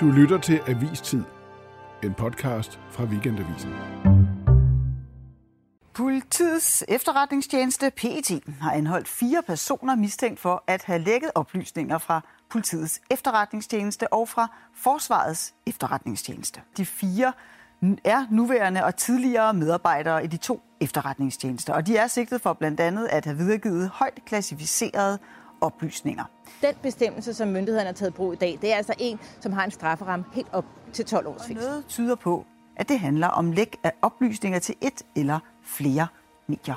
Du lytter til Avistid, en podcast fra Weekendavisen. Politiets efterretningstjeneste PET har anholdt fire personer mistænkt for at have lækket oplysninger fra politiets efterretningstjeneste og fra Forsvarets efterretningstjeneste. De fire er nuværende og tidligere medarbejdere i de to efterretningstjenester, og de er sigtet for blandt andet at have videregivet højt klassificerede oplysninger. Den bestemmelse, som myndighederne har taget brug i dag, det er altså en, som har en strafferamme helt op til 12 års fængsel. Noget tyder på, at det handler om læk af oplysninger til et eller flere medier.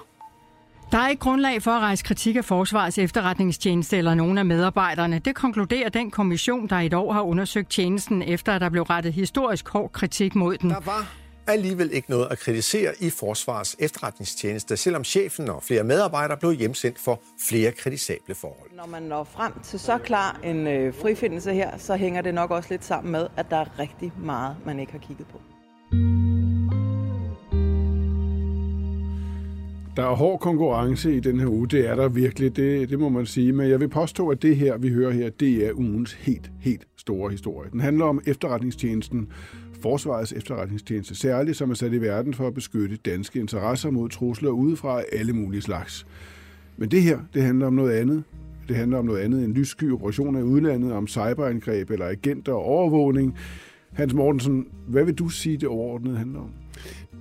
Der er ikke grundlag for at rejse kritik af Forsvarets efterretningstjeneste eller nogen af medarbejderne. Det konkluderer den kommission, der i et år har undersøgt tjenesten, efter at der blev rettet historisk hård kritik mod den. Der var alligevel ikke noget at kritisere i Forsvars efterretningstjeneste, selvom chefen og flere medarbejdere blev hjemsendt for flere kritisable forhold. Når man når frem til så klar en øh, frifindelse her, så hænger det nok også lidt sammen med, at der er rigtig meget, man ikke har kigget på. Der er hård konkurrence i den her uge, det er der virkelig, det, det må man sige. Men jeg vil påstå, at det her, vi hører her, det er ugens helt, helt store historie. Den handler om efterretningstjenesten, Forsvarets efterretningstjeneste særligt, som er sat i verden for at beskytte danske interesser mod trusler udefra af alle mulige slags. Men det her, det handler om noget andet. Det handler om noget andet end lyssky operationer i udlandet, om cyberangreb eller agenter og overvågning. Hans Mortensen, hvad vil du sige, det overordnede handler om?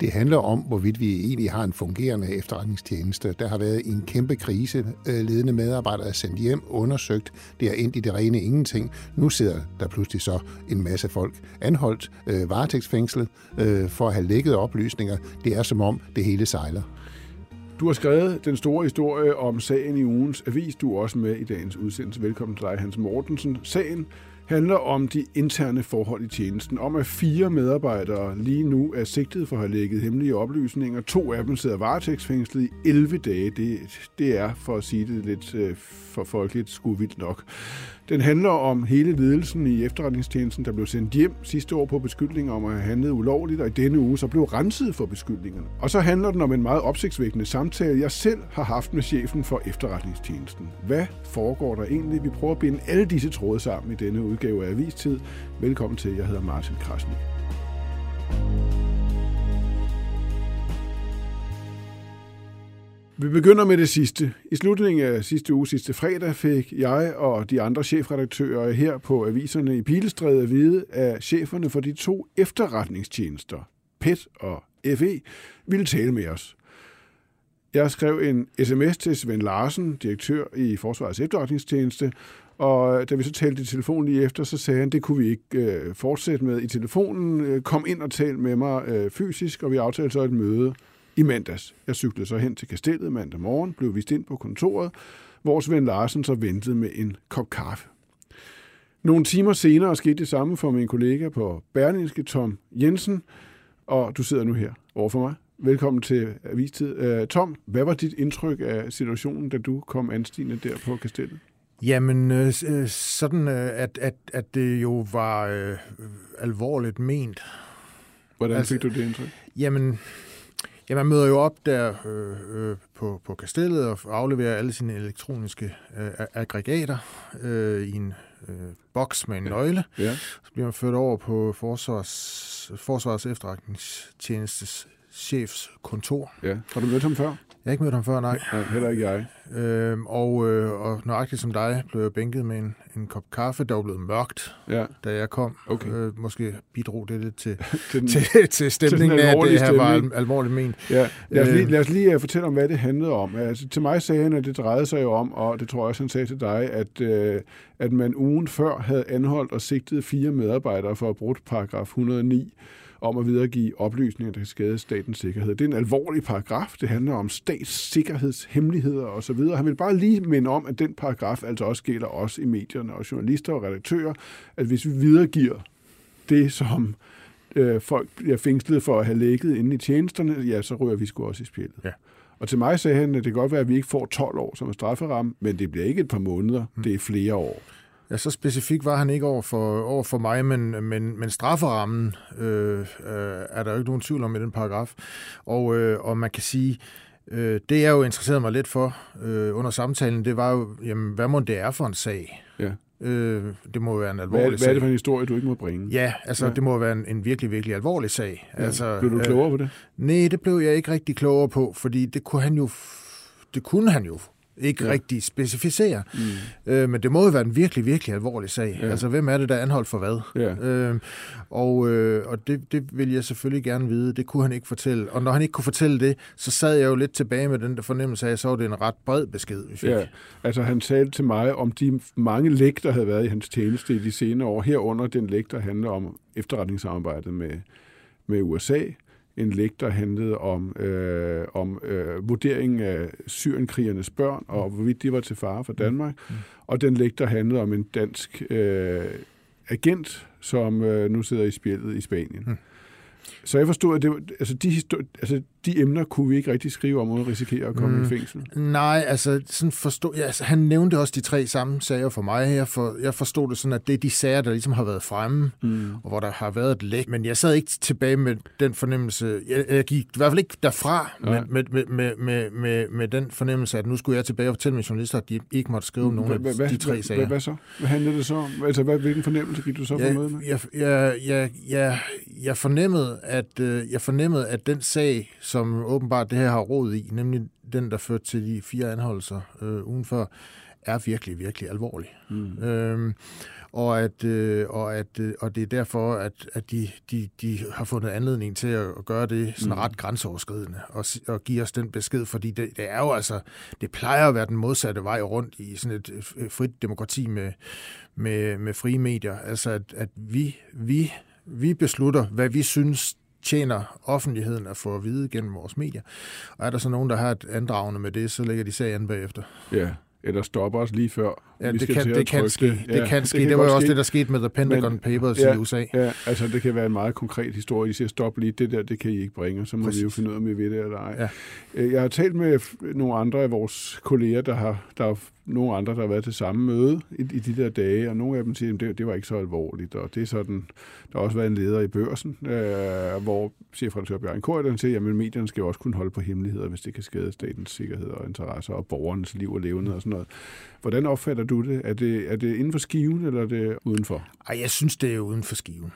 Det handler om, hvorvidt vi egentlig har en fungerende efterretningstjeneste. Der har været en kæmpe krise. Øh, ledende medarbejdere er sendt hjem, undersøgt. Det er endt i det rene ingenting. Nu sidder der pludselig så en masse folk anholdt, øh, varetægtsfængslet, øh, for at have lækket oplysninger. Det er som om det hele sejler. Du har skrevet den store historie om sagen i ugens avis. Du er også med i dagens udsendelse. Velkommen til dig, Hans Mortensen. Sagen handler om de interne forhold i tjenesten, om at fire medarbejdere lige nu er sigtet for at have lægget hemmelige oplysninger. To af dem sidder varetægtsfængslet i 11 dage. Det, det er, for at sige det lidt øh, for folkeligt, sgu nok. Den handler om hele ledelsen i efterretningstjenesten, der blev sendt hjem sidste år på beskyldninger om at have handlet ulovligt, og i denne uge så blev renset for beskyldningerne. Og så handler den om en meget opsigtsvækkende samtale, jeg selv har haft med chefen for efterretningstjenesten. Hvad foregår der egentlig? Vi prøver at binde alle disse tråde sammen i denne udgave af Avistid. Velkommen til, jeg hedder Martin Krasnik. Vi begynder med det sidste. I slutningen af sidste uge, sidste fredag, fik jeg og de andre chefredaktører her på aviserne i Pilestræde at vide, at cheferne for de to efterretningstjenester, PET og FE, ville tale med os. Jeg skrev en sms til Svend Larsen, direktør i Forsvarets efterretningstjeneste, og da vi så talte i telefon lige efter, så sagde han, det kunne vi ikke øh, fortsætte med i telefonen. Øh, kom ind og tal med mig øh, fysisk, og vi aftalte så et møde i mandags. Jeg cyklede så hen til kastellet mandag morgen, blev vist ind på kontoret, hvor Svend Larsen så ventede med en kop kaffe. Nogle timer senere skete det samme for min kollega på Berlingske, Tom Jensen, og du sidder nu her overfor mig. Velkommen til Avistid. Øh, Tom, hvad var dit indtryk af situationen, da du kom anstigende der på kastellet? Jamen, øh, sådan at, at, at det jo var øh, alvorligt ment. Hvordan altså, fik du det indtryk? Jamen, Ja, man møder jo op der øh, øh, på, på kastellet og afleverer alle sine elektroniske øh, aggregater øh, i en øh, boks med en nøgle. Ja. Så bliver man ført over på Forsvars, Forsvars efterretningstjenestes chefs kontor. Ja. Har du mødt ham før? Jeg har ikke mødt ham før, nej. Ja, heller ikke jeg. Øhm, og, øh, og nøjagtigt som dig blev jeg bænket med en, en kop kaffe, der var blevet mørkt, ja. da jeg kom. Okay. Øh, måske bidrog det lidt til, til, den, til, til stemningen til af, at det her var al, alvorligt ment. Ja. Lad, os lige, øh. lad os lige fortælle om, hvad det handlede om. Altså, til mig sagde han, at det drejede sig jo om, og det tror jeg også, han sagde til dig, at, øh, at man ugen før havde anholdt og sigtet fire medarbejdere for at brugt paragraf 109 om at videregive oplysninger, der kan skade statens sikkerhed. Det er en alvorlig paragraf. Det handler om statssikkerhedshemmeligheder osv. Han vil bare lige minde om, at den paragraf altså også gælder os i medierne og journalister og redaktører, at hvis vi videregiver det, som øh, folk bliver fængslet for at have lægget inde i tjenesterne, ja, så rører vi sgu også i spillet. Ja. Og til mig sagde han, at det kan godt være, at vi ikke får 12 år som en strafferamme, men det bliver ikke et par måneder, mm. det er flere år. Ja, så specifik var han ikke over for, over for mig, men, men, men strafferammen øh, øh, er der jo ikke nogen tvivl om i den paragraf. Og, øh, og man kan sige, Øh, det jeg jo interesserede mig lidt for øh, under samtalen, det var jo, jamen, hvad må det er for en sag? Ja. Øh, det må være en alvorlig hvad, sag. hvad er det for en historie, du ikke må bringe? Ja, altså Ja. det må være en, en virkelig, virkelig alvorlig sag. Ja. Altså, Blev du klogere på det? Nej, det blev jeg ikke rigtig klogere på, fordi det kunne han jo, det kunne han jo ikke Ja. rigtig specificere. Mm. Øh, men det må jo være en virkelig, virkelig alvorlig sag. Ja. Altså, hvem er det, der er anholdt for hvad? Ja. Øh, og øh, og det, det vil jeg selvfølgelig gerne vide. Det kunne han ikke fortælle. Og når han ikke kunne fortælle det, så sad jeg jo lidt tilbage med den der fornemmelse af, at så var det en ret bred besked, vi fik. Ja, altså han talte til mig om de mange læk, der havde været i hans tjeneste i de senere år. Herunder den læk, der handler om efterretningssamarbejdet med, med USA. En læk, der handlede om, øh, om øh, vurderingen af syrenkrigernes børn, og hvorvidt de var til fare for Danmark. Mm. Og den læk, der handlede om en dansk øh, agent, som øh, nu sidder i spjældet i Spanien. Mm. Så jeg forstod, at det, var- altså, de, altså, de emner kunne vi ikke rigtig skrive om, uden at risikere at komme mm. Mm. i fængsel. Nej, altså, sådan forstod, ja, altså, han nævnte også de tre samme sager for mig her, for jeg forstod det sådan, at det er de sager, der ligesom har været fremme, Mm. og hvor der har været et læk. Men jeg sad ikke tilbage med den fornemmelse, jeg, jeg gik i hvert fald ikke derfra Nej. med, med, med, med, med, med den fornemmelse, at nu skulle jeg tilbage og fortælle mine journalister, at de ikke måtte skrive om nogle af Hvad- hvad- de tre sager. Hvad, så? Hvad handlede det så om? Altså, hvad, hvilken fornemmelse gik du så på møde med? jeg, jeg, jeg, jeg, jeg, fornemmede, at, øh, jeg fornemmede, at den sag, som åbenbart det her har råd i, nemlig den, der førte til de fire anholdelser øh, ugen før, er virkelig, virkelig alvorlig. Mm. Øhm, og, at, øh, og, at, øh, og det er derfor, at, at de, de, de har fundet anledning til at gøre det sådan Mm. ret grænseoverskridende og, og give os den besked, fordi det, det er jo altså, det plejer at være den modsatte vej rundt i sådan et øh, frit demokrati med, med, med frie medier. Altså, at, at vi, vi, vi beslutter, hvad vi synes tjener offentligheden at få at vide gennem vores medier. Og er der så nogen, der har et andragende med det, så lægger de sag an bagefter. Ja, eller stopper os lige før. Ja, vi det kan, det kan ske. Det, det kan ske. Det, kan var jo også ske. det, der skete med The Pentagon Men- Papers ja, i USA. Ja, altså det kan være en meget konkret historie. De siger, stop lige, det der, det kan I ikke bringe, så må Præcis. vi jo finde ud af, om vi ved det eller ej. Ja. Øh, Jeg har talt med nogle andre af vores kolleger, der har, der er nogle andre, der har været til samme møde i, i de der dage, og nogle af dem siger, at det, det var ikke så alvorligt, og det er sådan, der har også været en leder i børsen, øh, hvor chefredaktør Bjørn Kort, siger, at medierne skal jo også kunne holde på hemmeligheder, hvis det kan skade statens sikkerhed og interesser og borgernes liv og levende og sådan noget. Hvordan opfatter du det? Er det, er det inden for skiven, eller er det udenfor? Ej, jeg synes, det er uden for skiven.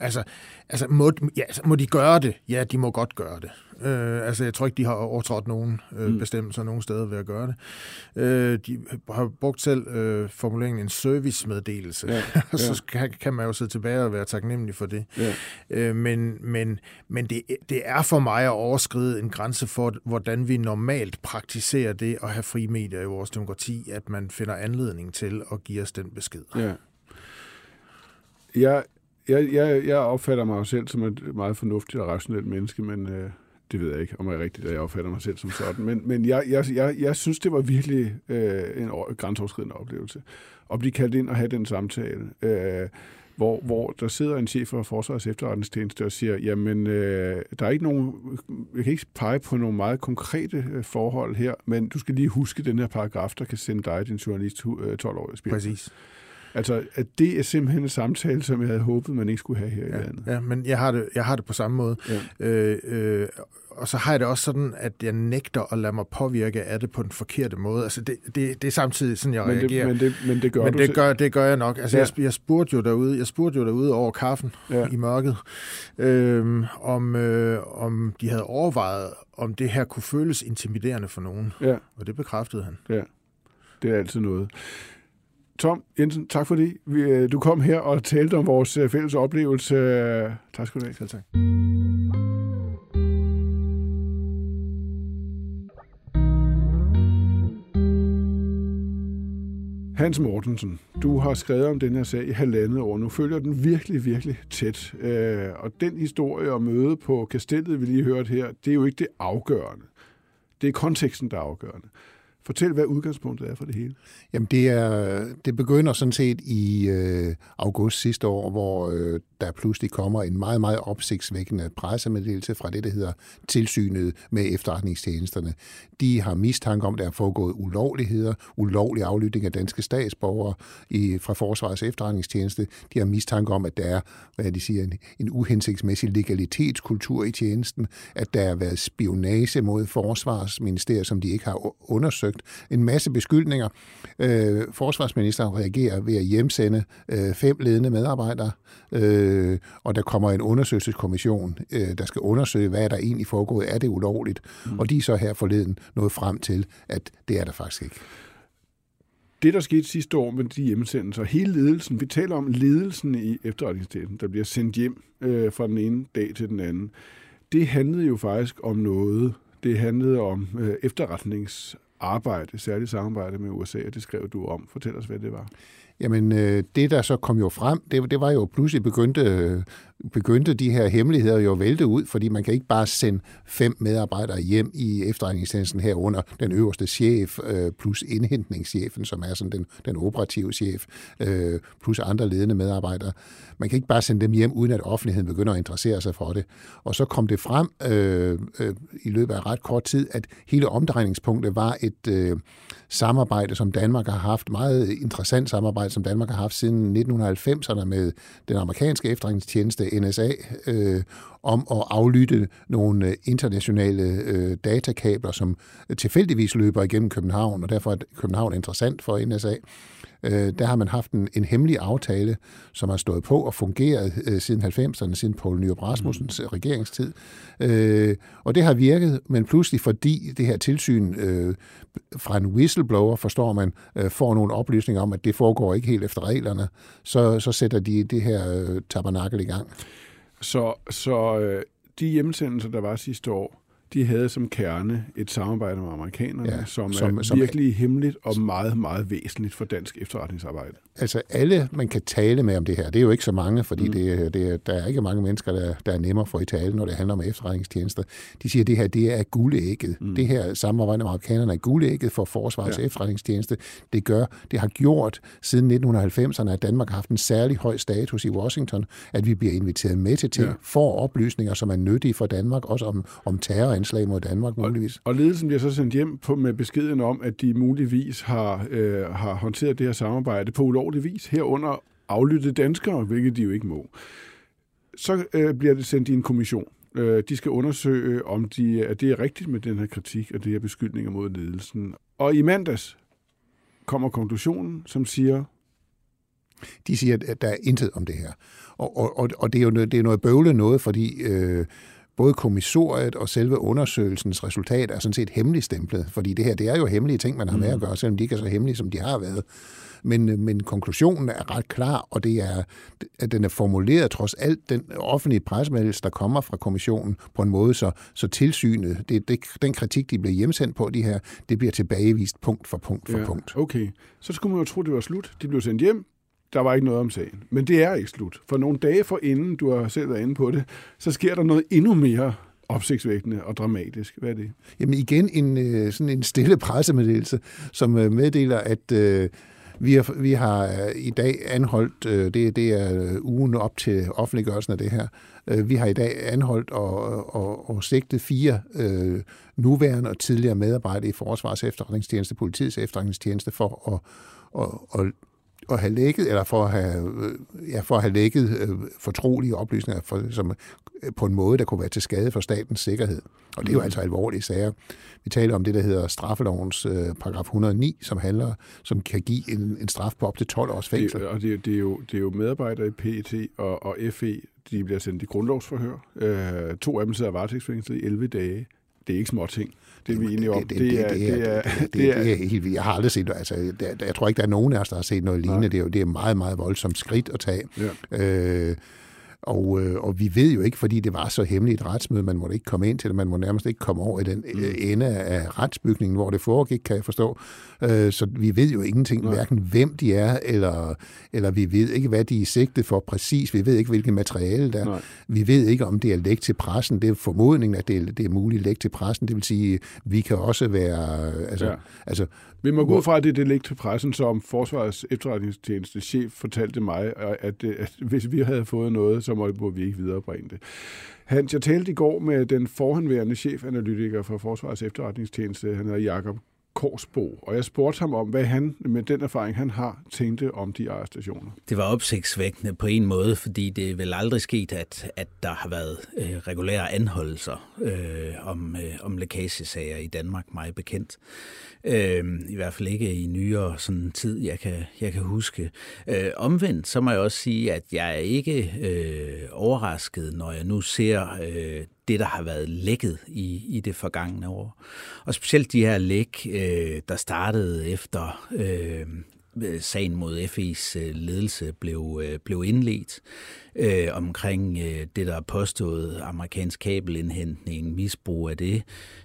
Altså, altså, må, ja, altså, må de gøre det? Ja, de må godt gøre det. Øh, altså, jeg tror ikke, de har overtrådt nogen øh, Mm. mm. bestemmelser nogen steder ved at gøre det. Øh, de har brugt selv øh, formuleringen en servicemeddelelse, Ja, og så kan, kan man jo sidde tilbage og være taknemmelig for det. Ja. Øh, men men, men det, det er for mig at overskride en grænse for, hvordan vi normalt praktiserer det at have frie medier i vores demokrati, at man finder anledning til at give os den besked. Ja. Jeg, jeg, jeg, jeg opfatter mig jo selv som et meget fornuftigt og rationelt menneske, men øh, det ved jeg ikke, om jeg er rigtigt, at jeg opfatter mig selv som sådan. Men, men jeg, jeg, jeg, jeg synes, det var virkelig øh, en grænseoverskridende oplevelse. At blive kaldt ind og have den samtale, øh, hvor, hvor der sidder en chef for Forsvarets efterretningstjeneste og siger, jamen, øh, der er ikke nogen, jeg kan ikke pege på nogle meget konkrete øh, forhold her, men du skal lige huske den her paragraf, der kan sende dig, din journalist, øh, 12 år i spil. Præcis. Altså, at det er simpelthen en samtale, som jeg havde håbet, man ikke skulle have her i Ja, landet. ja, men jeg har det, jeg har det på samme måde. Ja. Øh, øh, og så har jeg det også sådan, at jeg nægter at lade mig påvirke af det på den forkerte måde. Altså, det, det, det er samtidig sådan, jeg Men, det, reagerer. men, det, men det gør men du det gør, det gør jeg nok. Altså, Ja. ja. jeg, jeg, spurgte jo derude, jeg spurgte jo derude over kaffen Ja. ja. i mørket, øh, om, øh, om de havde overvejet, om det her kunne føles intimiderende for nogen. Ja, Og det bekræftede han. det er altid noget. Tom Jensen, tak fordi vi, øh, du kom her og talte om vores øh, fælles oplevelse. Tak skal du have. Selv tak. Hans Mortensen, du har skrevet om den her sag i halvandet år. Nu følger den virkelig, virkelig tæt. Øh, og den historie og møde på kastellet, vi lige hørte her, det er jo ikke det afgørende. Det er konteksten, der er afgørende. Fortæl, hvad udgangspunktet er for det hele. Jamen, det, er, det begynder sådan set i øh, august sidste år, hvor øh, der pludselig kommer en meget, meget opsigtsvækkende pressemeddelelse fra det, der hedder tilsynet med efterretningstjenesterne. De har mistanke om, at der er foregået ulovligheder, ulovlig aflytning af danske statsborgere i, fra Forsvarets efterretningstjeneste. De har mistanke om, at der er, hvad de siger, en, en uhensigtsmæssig legalitetskultur i tjenesten, at der har været spionage mod Forsvarsministeriet, som de ikke har undersøgt. En masse beskyldninger. Øh, forsvarsministeren reagerer ved at hjemsende øh, fem ledende medarbejdere, øh, og der kommer en undersøgelseskommission, øh, der skal undersøge, hvad er der egentlig foregået, er det ulovligt? Mm. Og de er så her forleden nået frem til, at det er der faktisk ikke. Det, der skete sidste år med de hjemsendelser, hele ledelsen, vi taler om ledelsen i efterretningstjenesten, der bliver sendt hjem øh, fra den ene dag til den anden, det handlede jo faktisk om noget. Det handlede om øh, arbejde, særligt samarbejde med USA, og det skrev du om. Fortæl os, hvad det var. Jamen, øh, det der så kom jo frem, det, det var jo pludselig begyndte, begyndte de her hemmeligheder jo at vælte ud, fordi man kan ikke bare sende fem medarbejdere hjem i efterretningstjenesten herunder den øverste chef øh, plus indhentningschefen, som er sådan den, den operative chef, øh, plus andre ledende medarbejdere. Man kan ikke bare sende dem hjem, uden at offentligheden begynder at interessere sig for det. Og så kom det frem øh, øh, i løbet af ret kort tid, at hele omdrejningspunktet var et øh, samarbejde, som Danmark har haft, meget interessant samarbejde, som Danmark har haft siden 1990'erne med den amerikanske efterretningstjeneste NSA, øh, om at aflytte nogle øh, internationale øh, datakabler, som tilfældigvis løber igennem København, og derfor er København interessant for NSA. Øh, der har man haft en, en hemmelig aftale, som har stået på og fungeret øh, siden 90'erne, siden Poul Nyrup Rasmussens mm. regeringstid. Øh, og det har virket, men pludselig fordi det her tilsyn øh, fra en whistleblower, forstår man, øh, får nogle oplysninger om, at det foregår ikke helt efter reglerne, så, så sætter de det her øh, tabernakel i gang. Så, så øh, de hjemsendelser, der var sidste år, de havde som kerne et samarbejde med amerikanerne, ja, som, som er som, virkelig hemmeligt og meget, meget væsentligt for dansk efterretningsarbejde. Altså alle, man kan tale med om det her, det er jo ikke så mange, fordi mm. det, det, der er ikke mange mennesker, der, der er nemmere for i tale, når det handler om efterretningstjenester. De siger, at det her det er guldægget. Mm. Det her samarbejde med amerikanerne er guldægget for Forsvarets ja. efterretningstjeneste. Det gør, det har gjort siden 1990'erne, at Danmark har haft en særlig høj status i Washington, at vi bliver inviteret med til ting, ja. for oplysninger, som er nyttige for Danmark, også om, om terroranslag mod Danmark muligvis. Og, og ledelsen bliver så sendt hjem på, med beskeden om, at de muligvis har, øh, har håndteret det her samarbejde på ulovlig vis, herunder aflytte danskere, hvilket de jo ikke må. Så øh, bliver det sendt i en kommission. Øh, de skal undersøge, om de, at det er rigtigt med den her kritik og det her beskyldninger mod ledelsen. Og i mandags kommer konklusionen, som siger... De siger, at der er intet om det her. Og, og, og det er jo det er noget bøvlet noget, fordi... Øh, både kommissoriet og selve undersøgelsens resultat er sådan set hemmeligstemplet, fordi det her, det er jo hemmelige ting, man har med at mm. gøre, selvom de ikke er så hemmelige, som de har været. Men, men konklusionen er ret klar, og det er, at den er formuleret trods alt den offentlige pressemeddelelse, der kommer fra kommissionen, på en måde, så, så tilsynet, det, det, den kritik, de bliver hjemsendt på, de her, det bliver tilbagevist punkt for punkt for ja, punkt. Okay, så skulle man jo tro, det var slut. De blev sendt hjem, der var ikke noget om sagen. Men det er ikke slut. For nogle dage for inden, du har selv været inde på det, så sker der noget endnu mere opsigtsvækkende og dramatisk. Hvad er det? Jamen igen en, øh, sådan en stille pressemeddelelse, som øh, meddeler, at øh, vi har, vi har øh, i dag anholdt, øh, det, det er ugen op til offentliggørelsen af det her, øh, vi har i dag anholdt og, og, og sigtet fire øh, nuværende og tidligere medarbejdere i Forsvars efterretningstjeneste, politiets efterretningstjeneste for at, at, at at have lækket, eller for at have, ja, for at have lækket øh, fortrolige oplysninger for, som, øh, på en måde, der kunne være til skade for statens sikkerhed. Og det er jo mm. altså alvorlige sager. Vi taler om det, der hedder straffelovens øh, paragraf 109, som handler, som kan give en, en straf på op til 12 års fængsel. Det, og det, det, er jo, det er jo medarbejdere i PET og, og FE, de bliver sendt i grundlovsforhør. Øh, to af dem sidder varetægtsfængslet i 11 dage. Det er ikke små ting. Det er vi enige om. Det, er, det, det, helt vildt. Jeg har aldrig set altså, det. Jeg tror ikke, der er nogen af os, der har set noget lignende. Det er jo det er meget, meget voldsomt skridt at tage. Ja. Øh, Og, øh, og vi ved jo ikke, fordi det var så hemmeligt et retsmøde, man måtte ikke komme ind til det, man må nærmest ikke komme over i den mm. ende af retsbygningen, hvor det foregik, kan jeg forstå. Øh, så vi ved jo ingenting, Nej. hverken hvem de er, eller, eller vi ved ikke, hvad de er sigtet for præcis. Vi ved ikke, hvilket materiale der er. Vi ved ikke, om det er lægt til pressen. Det er formodningen, at det er, det er muligt lægt til pressen. Det vil sige, vi kan også være... Altså, ja. altså, vi må gå ud fra, at det er det lægt til pressen, som Forsvarets efterretningstjeneste chef fortalte mig, at, at hvis vi havde fået noget, så må vi ikke viderebringe det. Hans, jeg talte i går med den forhenværende chefanalytiker for Forsvarets efterretningstjeneste, han hedder Jakob Korsbo, og jeg spurgte ham om, hvad han med den erfaring, han har, tænkte om de arrestationer. Det var opsigtsvækkende på en måde, fordi det er vel aldrig sket, at, at der har været øh, regulære anholdelser øh, om, øh, om lækagesager i Danmark, meget bekendt. Øh, I hvert fald ikke i nyere sådan tid, jeg kan, jeg kan huske. Øh, omvendt, så må jeg også sige, at jeg er ikke øh, overrasket, når jeg nu ser øh, det, der har været lækket i, i det forgangne år. Og specielt de her læk, øh, der startede efter øh, øh sagen mod FE's øh, ledelse blev, øh, blev indledt øh, omkring øh, det, der er påstået amerikansk kabelindhentning, misbrug af det,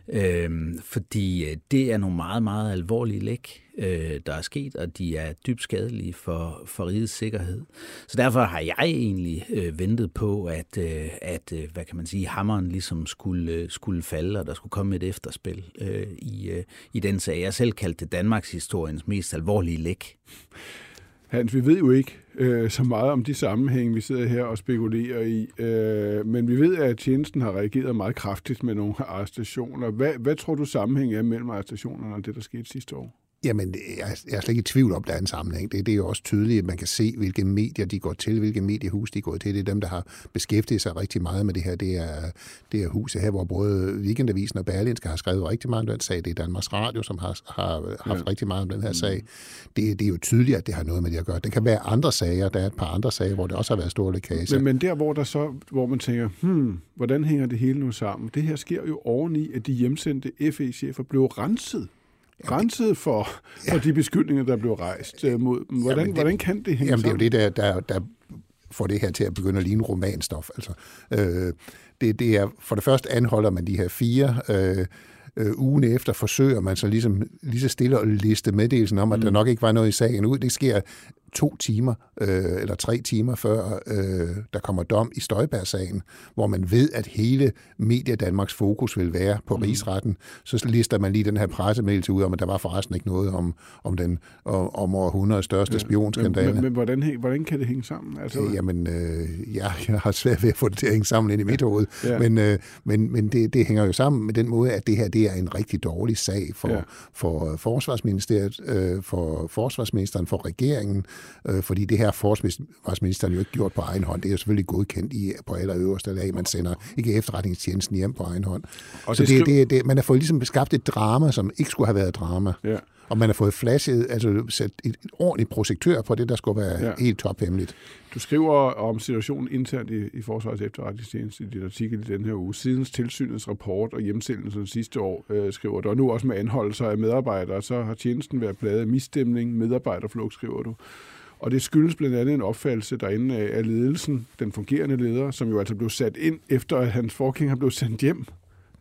øh, fordi øh, det er nogle meget, meget alvorlige læk, øh, der er sket, og de er dybt skadelige for, for rigets sikkerhed. Så derfor har jeg egentlig øh, ventet på, at, øh, at øh, hvad kan man sige, hammeren ligesom skulle, øh, skulle falde, og der skulle komme et efterspil øh, i, øh, i den sag. Jeg selv kaldte det Danmarks historiens mest alvorlige læk. Hans, vi ved jo ikke øh, så meget om de sammenhænge, vi sidder her og spekulerer i, øh, men vi ved, at tjenesten har reageret meget kraftigt med nogle arrestationer. Hvad, hvad tror du sammenhængen er mellem arrestationerne og det, der skete sidste år? Jamen, jeg, jeg er slet ikke i tvivl om, der er en sammenhæng. Det, det er jo også tydeligt, at man kan se, hvilke medier de går til, hvilke mediehus de går til. Det er dem, der har beskæftiget sig rigtig meget med det her. Det er, det er huset her, hvor både Weekendavisen og Berlinske har skrevet rigtig meget om den sag. Det er Danmarks Radio, som har, har haft ja. rigtig meget om den her sag. Det, det er jo tydeligt, at det har noget med det at gøre. Det kan være andre sager. Der er et par andre sager, hvor det også har været store lækager. Men, men der, hvor, der så, hvor man tænker, hmm, hvordan hænger det hele nu sammen? Det her sker jo oveni, at de hjemsendte FE-chefer blev renset renset for, ja. for de beskyldninger, der blev rejst øh, mod Hvordan, jamen det, hvordan kan det hænge jamen, sammen? det er jo det, der, der, der får det her til at begynde at ligne romanstof. Altså, øh, det, det er, for det første anholder man de her fire... Øh, øh, ugen efter forsøger man så ligesom lige så stille at liste meddelelsen om, at mm. der nok ikke var noget i sagen ud. Det sker to timer øh, eller tre timer før øh, der kommer dom i Støjberg-sagen, hvor man ved, at hele Media Danmarks fokus vil være på mm. rigsretten, så lister man lige den her pressemeddelelse ud om, at der var forresten ikke noget om, om den om over 100 største ja, spionskandale. Men, men, men hvordan, hvordan kan det hænge sammen? Altså, øh, jamen, øh, ja, jeg har svært ved at få det til at hænge sammen ind i mit hoved, ja. men, øh, men, men det, det hænger jo sammen med den måde, at det her det er en rigtig dårlig sag for, ja. for Forsvarsministeriet, øh, for Forsvarsministeren, for regeringen, øh, fordi det her forsvarsministeren jo ikke gjort på egen hånd. Det er jo selvfølgelig godkendt i, på allerøverste lag. Man sender ikke efterretningstjenesten hjem på egen hånd. Og så det, det, det, det, man har fået ligesom skabt et drama, som ikke skulle have været drama. Ja. Og man har fået flashet, altså sat et, et ordentligt projektør på det, der skulle være ja. helt tophemmeligt. Du skriver om situationen internt i, i Forsvarets efterretningstjeneste i dit artikel i den her uge. Siden tilsynets rapport og hjemsendelsen sidste år, øh, skriver du, og nu også med anholdelser af medarbejdere, så har tjenesten været pladet af misstemning, medarbejderflugt, skriver du. Og det skyldes blandt andet en opfattelse derinde af ledelsen, den fungerende leder, som jo altså blev sat ind efter, at hans forgænger blev sendt hjem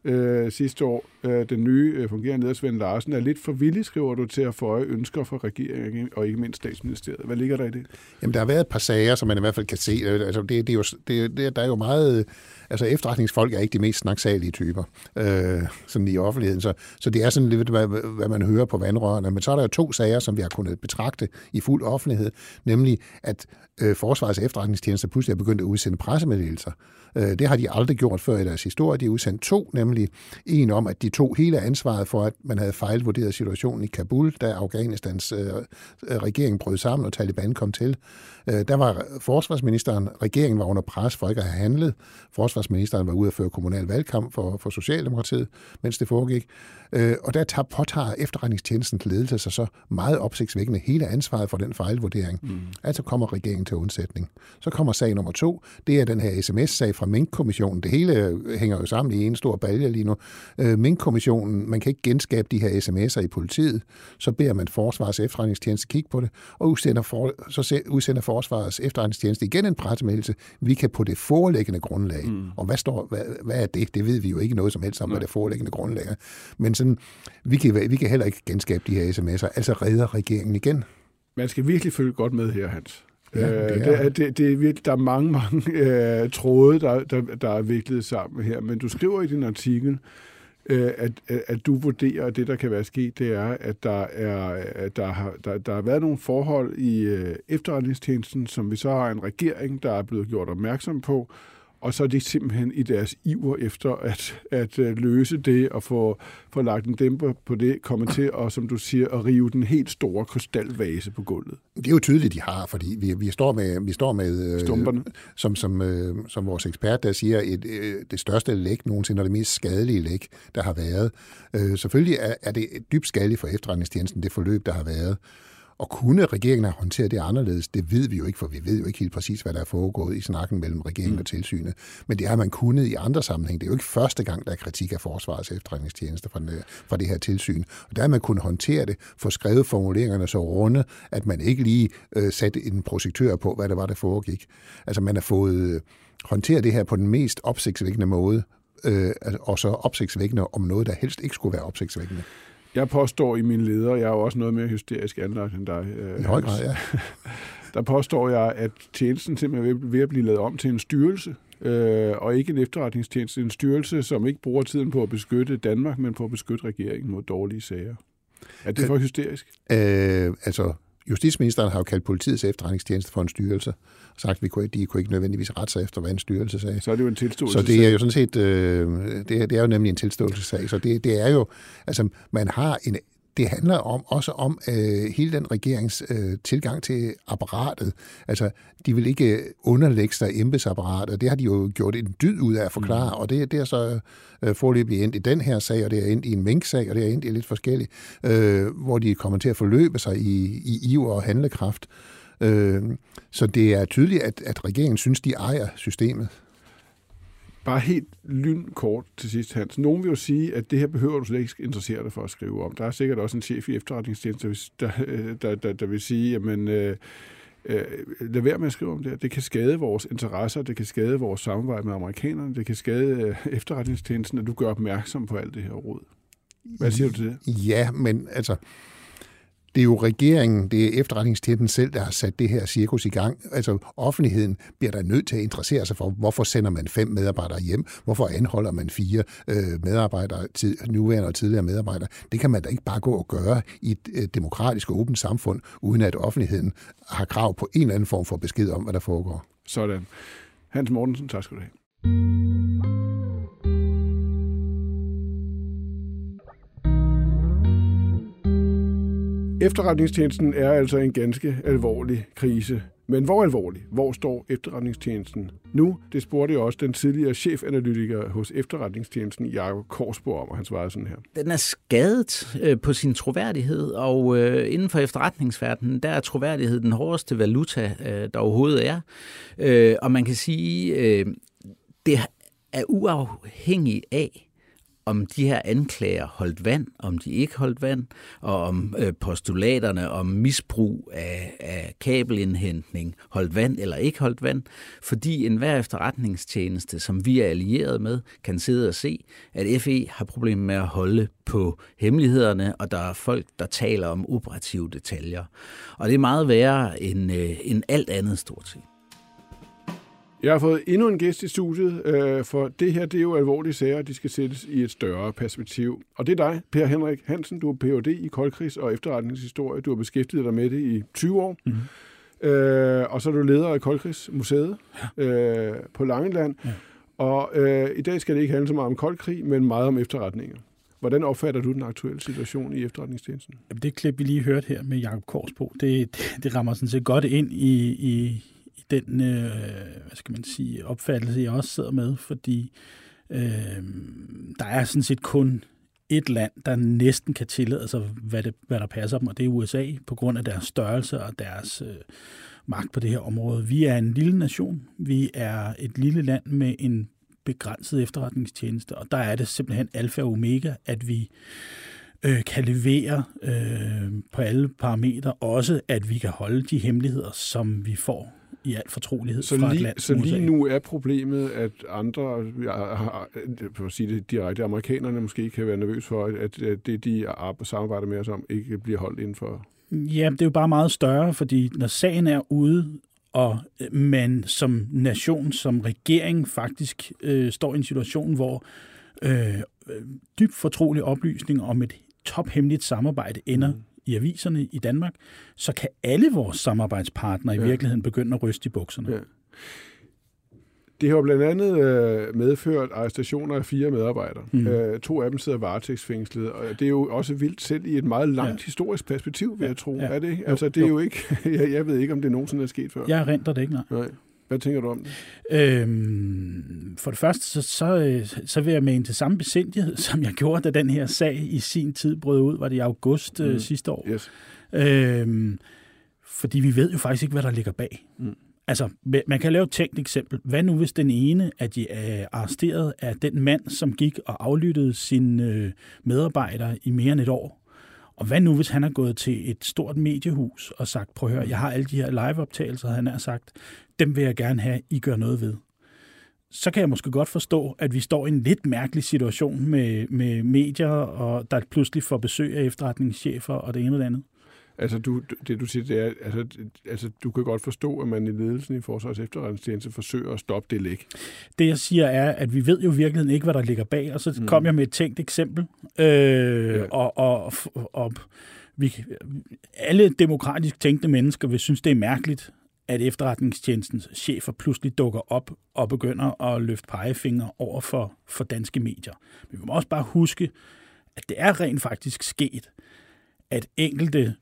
øh, sidste år. Øh, den nye øh, fungerende leder, Svend Larsen, er lidt for villig, skriver du, til at få ønsker fra regeringen og ikke mindst statsministeriet. Hvad ligger der i det? Jamen, der har været et par sager, som man i hvert fald kan se. Øh, altså, det, det er jo, det, det, der er jo meget... Altså, efterretningsfolk er ikke de mest snaksalige typer, øh, sådan i offentligheden. Så, så det er sådan lidt, hvad, hvad man hører på vandrørene. Men så er der jo to sager, som vi har kunnet betragte i fuld offentlighed, nemlig at øh, Forsvarets efterretningstjeneste pludselig er begyndt at udsende pressemeddelelser. Øh, det har de aldrig gjort før i deres historie. De har udsendt to, nemlig en om, at de tog hele ansvaret for, at man havde fejlvurderet situationen i Kabul, da Afghanistans øh, regering brød sammen og Taliban kom til. Øh, der var forsvarsministeren, regeringen var under pres for ikke at have handlet. Forsvarsministeren var ude at føre kommunal valgkamp for, for Socialdemokratiet, mens det foregik. Øh, og der tager, påtager efterretningstjenestens ledelse sig så meget opsigtsvækkende hele ansvaret for den fejlvurdering. Mm. Altså kommer regeringen til undsætning. Så kommer sag nummer to. Det er den her sms-sag fra Mink-kommissionen. Det hele hænger jo sammen i en stor balje lige nu. Øh, Mink kommissionen, man kan ikke genskabe de her sms'er i politiet, så beder man Forsvarets efterretningstjeneste kigge på det, og udsender for, så udsender Forsvarets efterretningstjeneste igen en pressemeddelelse. Vi kan på det forelæggende grundlag, mm. og hvad, står, hvad, hvad er det? Det ved vi jo ikke noget som helst om, Nej. hvad det forelæggende grundlag er. Men sådan, vi kan, vi kan heller ikke genskabe de her sms'er, altså redder regeringen igen. Man skal virkelig følge godt med her, Hans. Ja, det, er. Det, det, det er virkelig, der er mange, mange øh, tråde, der, der, der er viklet sammen her. Men du skriver i din artikel, øh, Øh, at, at du vurderer, at det, der kan være sket, det er, at der, er, at der, har, der, der har været nogle forhold i øh, efterretningstjenesten, som vi så har en regering, der er blevet gjort opmærksom på, og så er de simpelthen i deres iver efter at, at øh, løse det og få, få lagt en dæmper på det, kommer til at, som du siger, at rive den helt store krystalvase på gulvet. Det er jo tydeligt, de har, fordi vi, vi står med, vi står med Stumperne. Øh, som, som, øh, som vores ekspert der siger, et, det største læk nogensinde, og det mest skadelige læk, der har været. selvfølgelig er, er det dybt skadeligt for efterretningstjenesten, det forløb, der har været. Og kunne regeringen have håndteret det anderledes? Det ved vi jo ikke, for vi ved jo ikke helt præcis, hvad der er foregået i snakken mellem regeringen mm. og tilsynet. Men det har man kunnet i andre sammenhæng. Det er jo ikke første gang, der er kritik af forsvarets efterretningstjeneste fra, det, fra det her tilsyn. Og der har man kunnet håndtere det, få skrevet formuleringerne så runde, at man ikke lige øh, satte en projektør på, hvad det var, der foregik. Altså man har fået øh, håndteret det her på den mest opsigtsvækkende måde, øh, og så opsigtsvækkende om noget, der helst ikke skulle være opsigtsvækkende. Jeg påstår i min leder, jeg er jo også noget mere hysterisk anlagt end dig. Øh, I høj grad, ja. der påstår jeg, at tjenesten simpelthen er ved at blive lavet om til en styrelse, øh, og ikke en efterretningstjeneste. En styrelse, som ikke bruger tiden på at beskytte Danmark, men på at beskytte regeringen mod dårlige sager. Er det for hysterisk? Øh, altså, Justitsministeren har jo kaldt politiets efterretningstjeneste for en styrelse, og sagt, at vi kunne, de kunne ikke nødvendigvis rette sig efter, hvad en styrelse sagde. Så er det jo en tilståelse. Så det er jo sådan set, øh, det, er, det er jo nemlig en tilståelsessag. Så det, det er jo, altså man har en det handler om også om øh, hele den regerings øh, tilgang til apparatet. Altså, de vil ikke underlægge sig embedsapparatet. Det har de jo gjort en dyd ud af at forklare, mm. og det, det er så øh, forløbig endt i den her sag, og det er endt i en minksag, og det er endt i lidt forskelligt, øh, hvor de kommer til at forløbe sig i, i iver og handlekraft. Øh, så det er tydeligt, at, at regeringen synes, de ejer systemet. Bare helt lynkort til sidst, Hans. Nogen vil jo sige, at det her behøver du slet ikke interessere dig for at skrive om. Der er sikkert også en chef i efterretningstjenesten, der, øh, der, der, der vil sige, jamen, øh, øh, lad være med at skrive om det her. Det kan skade vores interesser, det kan skade vores samarbejde med amerikanerne, det kan skade øh, efterretningstjenesten, at du gør opmærksom på alt det her råd. Hvad siger du til det? Ja, men altså, det er jo regeringen, det er efterretningstjenesten selv, der har sat det her cirkus i gang. Altså offentligheden bliver der nødt til at interessere sig for, hvorfor sender man fem medarbejdere hjem? Hvorfor anholder man fire øh, medarbejdere, tid, nuværende og tidligere medarbejdere? Det kan man da ikke bare gå og gøre i et øh, demokratisk og åbent samfund, uden at offentligheden har krav på en eller anden form for besked om, hvad der foregår. Sådan. Hans Mortensen, tak skal du have. Efterretningstjenesten er altså en ganske alvorlig krise. Men hvor alvorlig? Hvor står efterretningstjenesten nu? Det spurgte jeg også den tidligere chefanalytiker hos efterretningstjenesten, Jakob Korsborg, om, og han svarede sådan her. Den er skadet øh, på sin troværdighed, og øh, inden for efterretningsverdenen, der er troværdighed den hårdeste valuta, øh, der overhovedet er. Øh, og man kan sige, øh, det er uafhængig af, om de her anklager holdt vand, om de ikke holdt vand, og om øh, postulaterne om misbrug af, af kabelindhentning holdt vand eller ikke holdt vand, fordi enhver efterretningstjeneste, som vi er allieret med, kan sidde og se, at FE har problemer med at holde på hemmelighederne, og der er folk, der taler om operative detaljer. Og det er meget værre end, øh, end alt andet stort set. Jeg har fået endnu en gæst i studiet, øh, for det her det er jo alvorlige sager, de skal sættes i et større perspektiv. Og det er dig, Per Henrik Hansen. Du er Ph.D. i koldkrigs- og efterretningshistorie. Du har beskæftiget dig med det i 20 år. Mm-hmm. Øh, og så er du leder af Koldkrigsmuseet ja. øh, på Langeland. Ja. Og øh, i dag skal det ikke handle så meget om koldkrig, men meget om efterretninger. Hvordan opfatter du den aktuelle situation i efterretningstjenesten? Jamen, det klip, vi lige hørte her med Jakob Korsbo, det, det, det rammer sådan set godt ind i, i, den øh, hvad skal man sige, opfattelse, jeg også sidder med, fordi øh, der er sådan set kun et land, der næsten kan tillade sig, hvad, det, hvad der passer dem, og det er USA, på grund af deres størrelse og deres øh, magt på det her område. Vi er en lille nation. Vi er et lille land med en begrænset efterretningstjeneste, og der er det simpelthen alfa og omega, at vi øh, kan levere øh, på alle parametre, også at vi kan holde de hemmeligheder, som vi får i al fortrolighed så fra lige, et land Så lige nu er problemet, at andre, for at sige det direkte, amerikanerne måske kan være nervøse for, at det, de samarbejder med os om, ikke bliver holdt inden for... Ja, det er jo bare meget større, fordi når sagen er ude, og man som nation, som regering faktisk øh, står i en situation, hvor øh, dybt fortrolig oplysning om et tophemmeligt samarbejde ender mm. I aviserne i Danmark, så kan alle vores samarbejdspartnere i ja. virkeligheden begynde at ryste i bukserne. Ja. Det har blandt andet øh, medført arrestationer af fire medarbejdere. Mm. Øh, to af dem sidder varetægtsfængslet, og det er jo også vildt selv i et meget langt ja. historisk perspektiv, vil jeg tro. Ja. Er det ikke? Altså, det er jo, jo ikke... jeg, jeg ved ikke, om det nogensinde er sket før. Jeg renter det ikke, nej. nej. Hvad tænker du om det? Øhm, for det første, så, så, så vil jeg med en til samme besindighed, som jeg gjorde, da den her sag i sin tid brød ud, var det i august mm. øh, sidste år. Yes. Øhm, fordi vi ved jo faktisk ikke, hvad der ligger bag. Mm. Altså, man kan lave et tænkt eksempel. Hvad nu, hvis den ene af de er arresteret af den mand, som gik og aflyttede sine øh, medarbejdere i mere end et år? Og hvad nu, hvis han er gået til et stort mediehus og sagt, prøv at høre, jeg har alle de her liveoptagelser, han har sagt, dem vil jeg gerne have, I gør noget ved. Så kan jeg måske godt forstå, at vi står i en lidt mærkelig situation med, med medier, og der pludselig får besøg af efterretningschefer og det ene og det andet. Altså, du, det du siger, det er, altså, altså, du kan godt forstå, at man i ledelsen i Forsvars efterretningstjeneste forsøger at stoppe det læk. Det, jeg siger, er, at vi ved jo i virkeligheden ikke, hvad der ligger bag, og så mm. kom jeg med et tænkt eksempel. Øh, ja. og, og, og vi, alle demokratisk tænkte mennesker vil synes, det er mærkeligt, at efterretningstjenestens chefer pludselig dukker op og begynder at løfte pegefingre over for, for danske medier. Men vi må også bare huske, at det er rent faktisk sket, at enkelte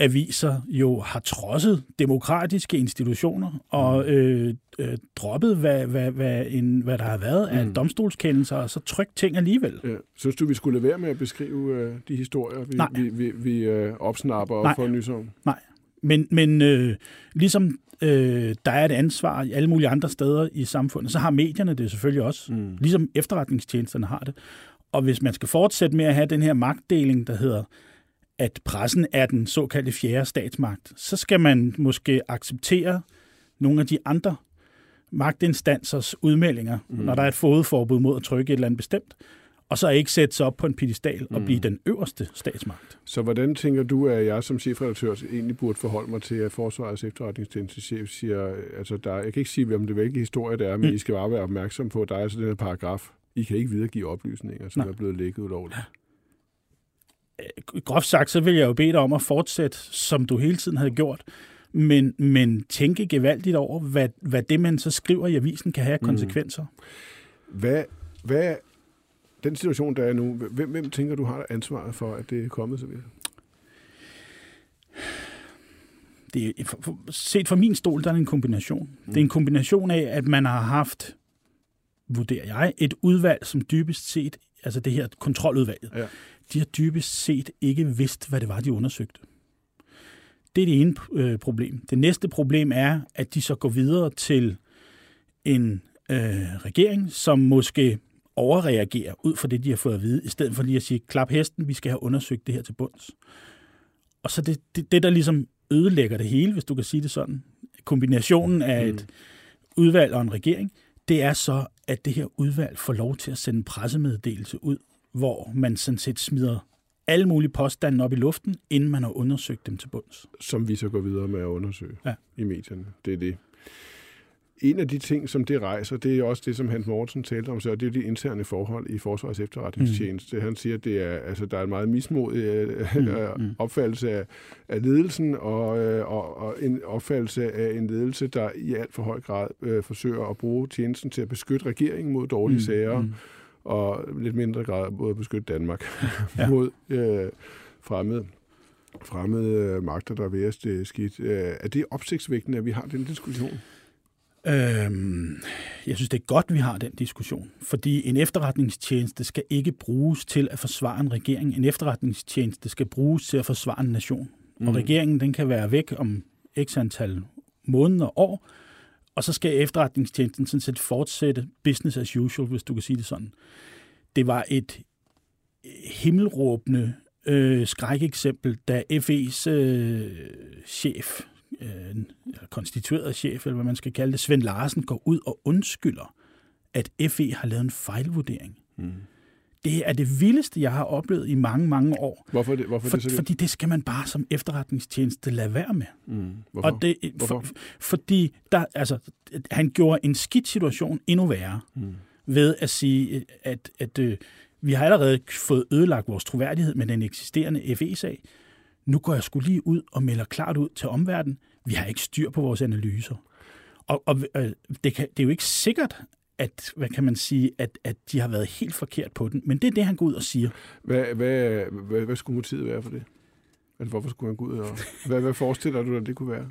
aviser jo har trodset demokratiske institutioner og mm. øh, øh, droppet, hvad, hvad, hvad, en, hvad der har været af mm. domstolskendelser, og så trykt ting alligevel. Ja. Synes du, vi skulle lade være med at beskrive øh, de historier, vi, Nej. vi, vi, vi øh, opsnapper og får nys om? Nej, men, men øh, ligesom øh, der er et ansvar i alle mulige andre steder i samfundet, så har medierne det selvfølgelig også, mm. ligesom efterretningstjenesterne har det. Og hvis man skal fortsætte med at have den her magtdeling, der hedder at pressen er den såkaldte fjerde statsmagt, så skal man måske acceptere nogle af de andre magtinstansers udmeldinger, mm. når der er et fodforbud mod at trykke et eller andet bestemt, og så ikke sætte sig op på en pedestal og mm. blive den øverste statsmagt. Så hvordan tænker du, at jeg som chefredaktør egentlig burde forholde mig til, at Forsvarets efterretningstjenestechef siger, altså der, jeg kan ikke sige, hvem det hvilke historie det er, men mm. I skal bare være opmærksom på, at der er altså den her paragraf. I kan ikke videregive oplysninger, som Nej. er blevet lækket ulovligt. Ja. Øh, groft sagt, så vil jeg jo bede dig om at fortsætte, som du hele tiden havde gjort, men, men tænke gevaldigt over, hvad, hvad det, man så skriver i avisen, kan have mm. konsekvenser. Mm. Hvad, hvad, den situation, der er nu, hvem, hvem tænker du har ansvaret for, at det er kommet så vidt? Det er, for, set fra min stol, der er en kombination. Mm. Det er en kombination af, at man har haft, vurderer jeg, et udvalg, som dybest set, altså det her kontroludvalget, ja de har dybest set ikke vidst, hvad det var, de undersøgte. Det er det ene øh, problem. Det næste problem er, at de så går videre til en øh, regering, som måske overreagerer ud fra det, de har fået at vide, i stedet for lige at sige, klap hesten, vi skal have undersøgt det her til bunds. Og så det, det, det der ligesom ødelægger det hele, hvis du kan sige det sådan, kombinationen af et mm. udvalg og en regering, det er så, at det her udvalg får lov til at sende en pressemeddelelse ud hvor man sådan set smider alle mulige påstande op i luften, inden man har undersøgt dem til bunds. Som vi så går videre med at undersøge ja. i medierne. Det er det. En af de ting, som det rejser, det er også det, som Hans Mortensen talte om, så det er de interne forhold i Forsvars efterretningstjeneste. Mm. Han siger, at det er, altså, der er en meget mismodig øh, mm. mm. opfattelse af, af ledelsen, og, øh, og, og en opfattelse af en ledelse, der i alt for høj grad øh, forsøger at bruge tjenesten til at beskytte regeringen mod dårlige mm. sager, mm og lidt mindre grad både at beskytte Danmark ja. mod øh, fremmede, fremmede øh, magter, der er ved det skidt. Øh, er det opsigtsvægtende, at vi har den diskussion? Øhm, jeg synes, det er godt, vi har den diskussion, fordi en efterretningstjeneste skal ikke bruges til at forsvare en regering. En efterretningstjeneste skal bruges til at forsvare en nation. Mm. Og regeringen den kan være væk om x antal måneder og år, og så skal efterretningstjenesten sådan set fortsætte business as usual, hvis du kan sige det sådan. Det var et himmelråbende øh, skrækeksempel, da FE's øh, chef, øh, konstitueret chef, eller hvad man skal kalde det, Svend Larsen, går ud og undskylder, at FE har lavet en fejlvurdering. Mm. Det er det vildeste, jeg har oplevet i mange, mange år. Hvorfor det, hvorfor For, det så fordi det skal man bare som efterretningstjeneste lade være med. Mm. Hvorfor? Og det, hvorfor? For, fordi der, altså, han gjorde en skidt situation endnu værre mm. ved at sige, at, at øh, vi har allerede fået ødelagt vores troværdighed med den eksisterende FE-sag. Nu går jeg skulle lige ud og melder klart ud til omverdenen. Vi har ikke styr på vores analyser. Og, og øh, det, kan, det er jo ikke sikkert, at, hvad kan man sige, at, at de har været helt forkert på den. Men det er det, han går ud og siger. Hvad, hvad, hvad, hvad skulle motivet være for det? Altså, hvorfor skulle han gå ud og... Hvad, hvad forestiller du dig, det kunne være?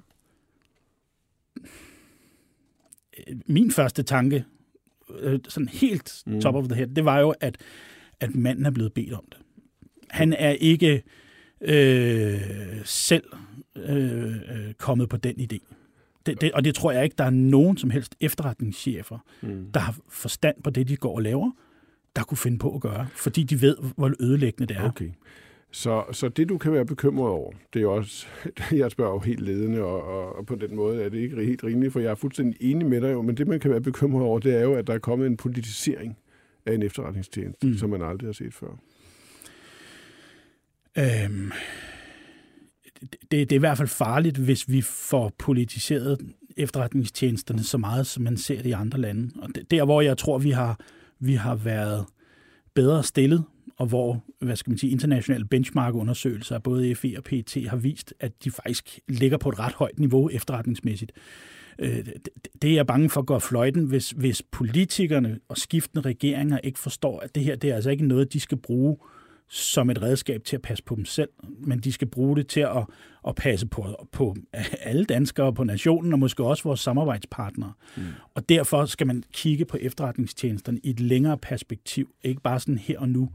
Min første tanke, øh, sådan helt Mm. top of the head, det var jo, at, at manden er blevet bedt om det. Han er ikke øh, selv øh, øh, kommet på den idé. Det, det, og det tror jeg ikke, der er nogen som helst efterretningschefer, Mm. der har forstand på det, de går og laver, der kunne finde på at gøre, fordi de ved, hvor ødelæggende det er. Okay. Så, så det, du kan være bekymret over, det er også, jeg spørger jo helt ledende, og, og, og på den måde er det ikke helt rimeligt, for jeg er fuldstændig enig med dig jo, men det, man kan være bekymret over, det er jo, at der er kommet en politisering af en efterretningstjeneste, mm. som man aldrig har set før. Øhm, det, det er i hvert fald farligt, hvis vi får politiseret efterretningstjenesterne så meget, som man ser det i andre lande. Og der, hvor jeg tror, vi har, vi har været bedre stillet, og hvor hvad skal man sige, internationale benchmark-undersøgelser af både FE og PT har vist, at de faktisk ligger på et ret højt niveau efterretningsmæssigt. Øh, det- er jeg bange for at gå fløjten, hvis, hvis politikerne og skiftende regeringer ikke forstår, at det her det er altså ikke noget, de skal bruge som et redskab til at passe på dem selv, men de skal bruge det til at, at passe på, på alle danskere, på nationen og måske også vores samarbejdspartnere. Mm. Og derfor skal man kigge på efterretningstjenesterne i et længere perspektiv, ikke bare sådan her og nu,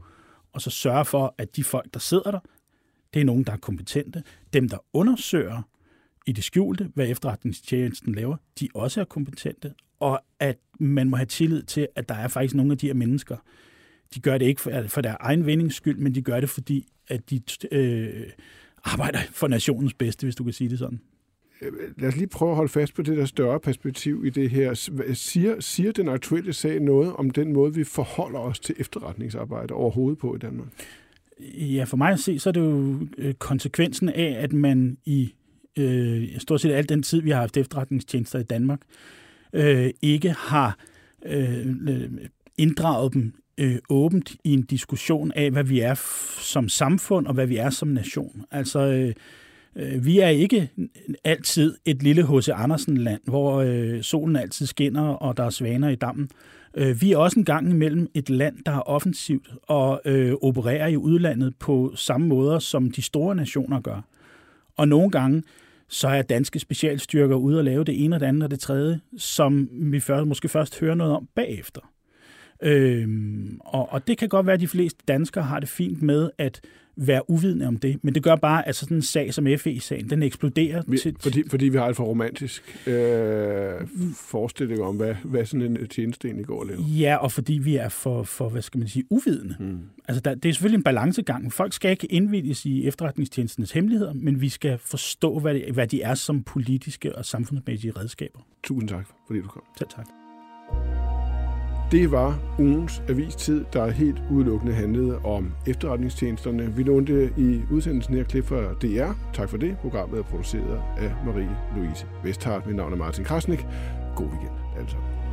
og så sørge for, at de folk, der sidder der, det er nogen, der er kompetente. Dem, der undersøger i det skjulte, hvad efterretningstjenesten laver, de også er kompetente, og at man må have tillid til, at der er faktisk nogle af de her mennesker, de gør det ikke for, for deres egen vindings skyld, men de gør det, fordi at de øh, arbejder for nationens bedste, hvis du kan sige det sådan. Lad os lige prøve at holde fast på det der større perspektiv i det her. Siger, siger den aktuelle sag noget om den måde, vi forholder os til efterretningsarbejde overhovedet på i Danmark? Ja, for mig at se, så er det jo øh, konsekvensen af, at man i øh, stort set al den tid, vi har haft efterretningstjenester i Danmark, øh, ikke har øh, øh, inddraget dem øh, åbent i en diskussion af, hvad vi er f- som samfund og hvad vi er som nation. Altså, øh, øh, vi er ikke altid et lille H.C. Andersen-land, hvor øh, solen altid skinner og der er svaner i dammen. Øh, vi er også en gang imellem et land, der er offensivt og øh, opererer i udlandet på samme måder, som de store nationer gør. Og nogle gange, så er danske specialstyrker ude og lave det ene og det andet og det tredje, som vi først, måske først hører noget om bagefter. Øhm, og, og det kan godt være, at de fleste danskere har det fint med at være uvidende om det, men det gør bare, at sådan en sag som FE-sagen, den eksploderer. Vi, til, fordi, fordi vi har et for romantisk øh, forestilling om, hvad, hvad sådan en tjeneste egentlig går og laver. Ja, og fordi vi er for, for hvad skal man sige, uvidende. Mm. Altså, der, det er selvfølgelig en balancegang. Folk skal ikke indvildes i efterretningstjenestens hemmeligheder, men vi skal forstå, hvad, det, hvad de er som politiske og samfundsmæssige redskaber. Tusind tak, fordi du kom. Selv tak. Det var ugens avistid, der helt udelukkende handlede om efterretningstjenesterne. Vi lånte i udsendelsen her klip fra DR. Tak for det. Programmet er produceret af Marie-Louise Vesthardt. Mit navn er Martin Krasnik. God weekend alle sammen.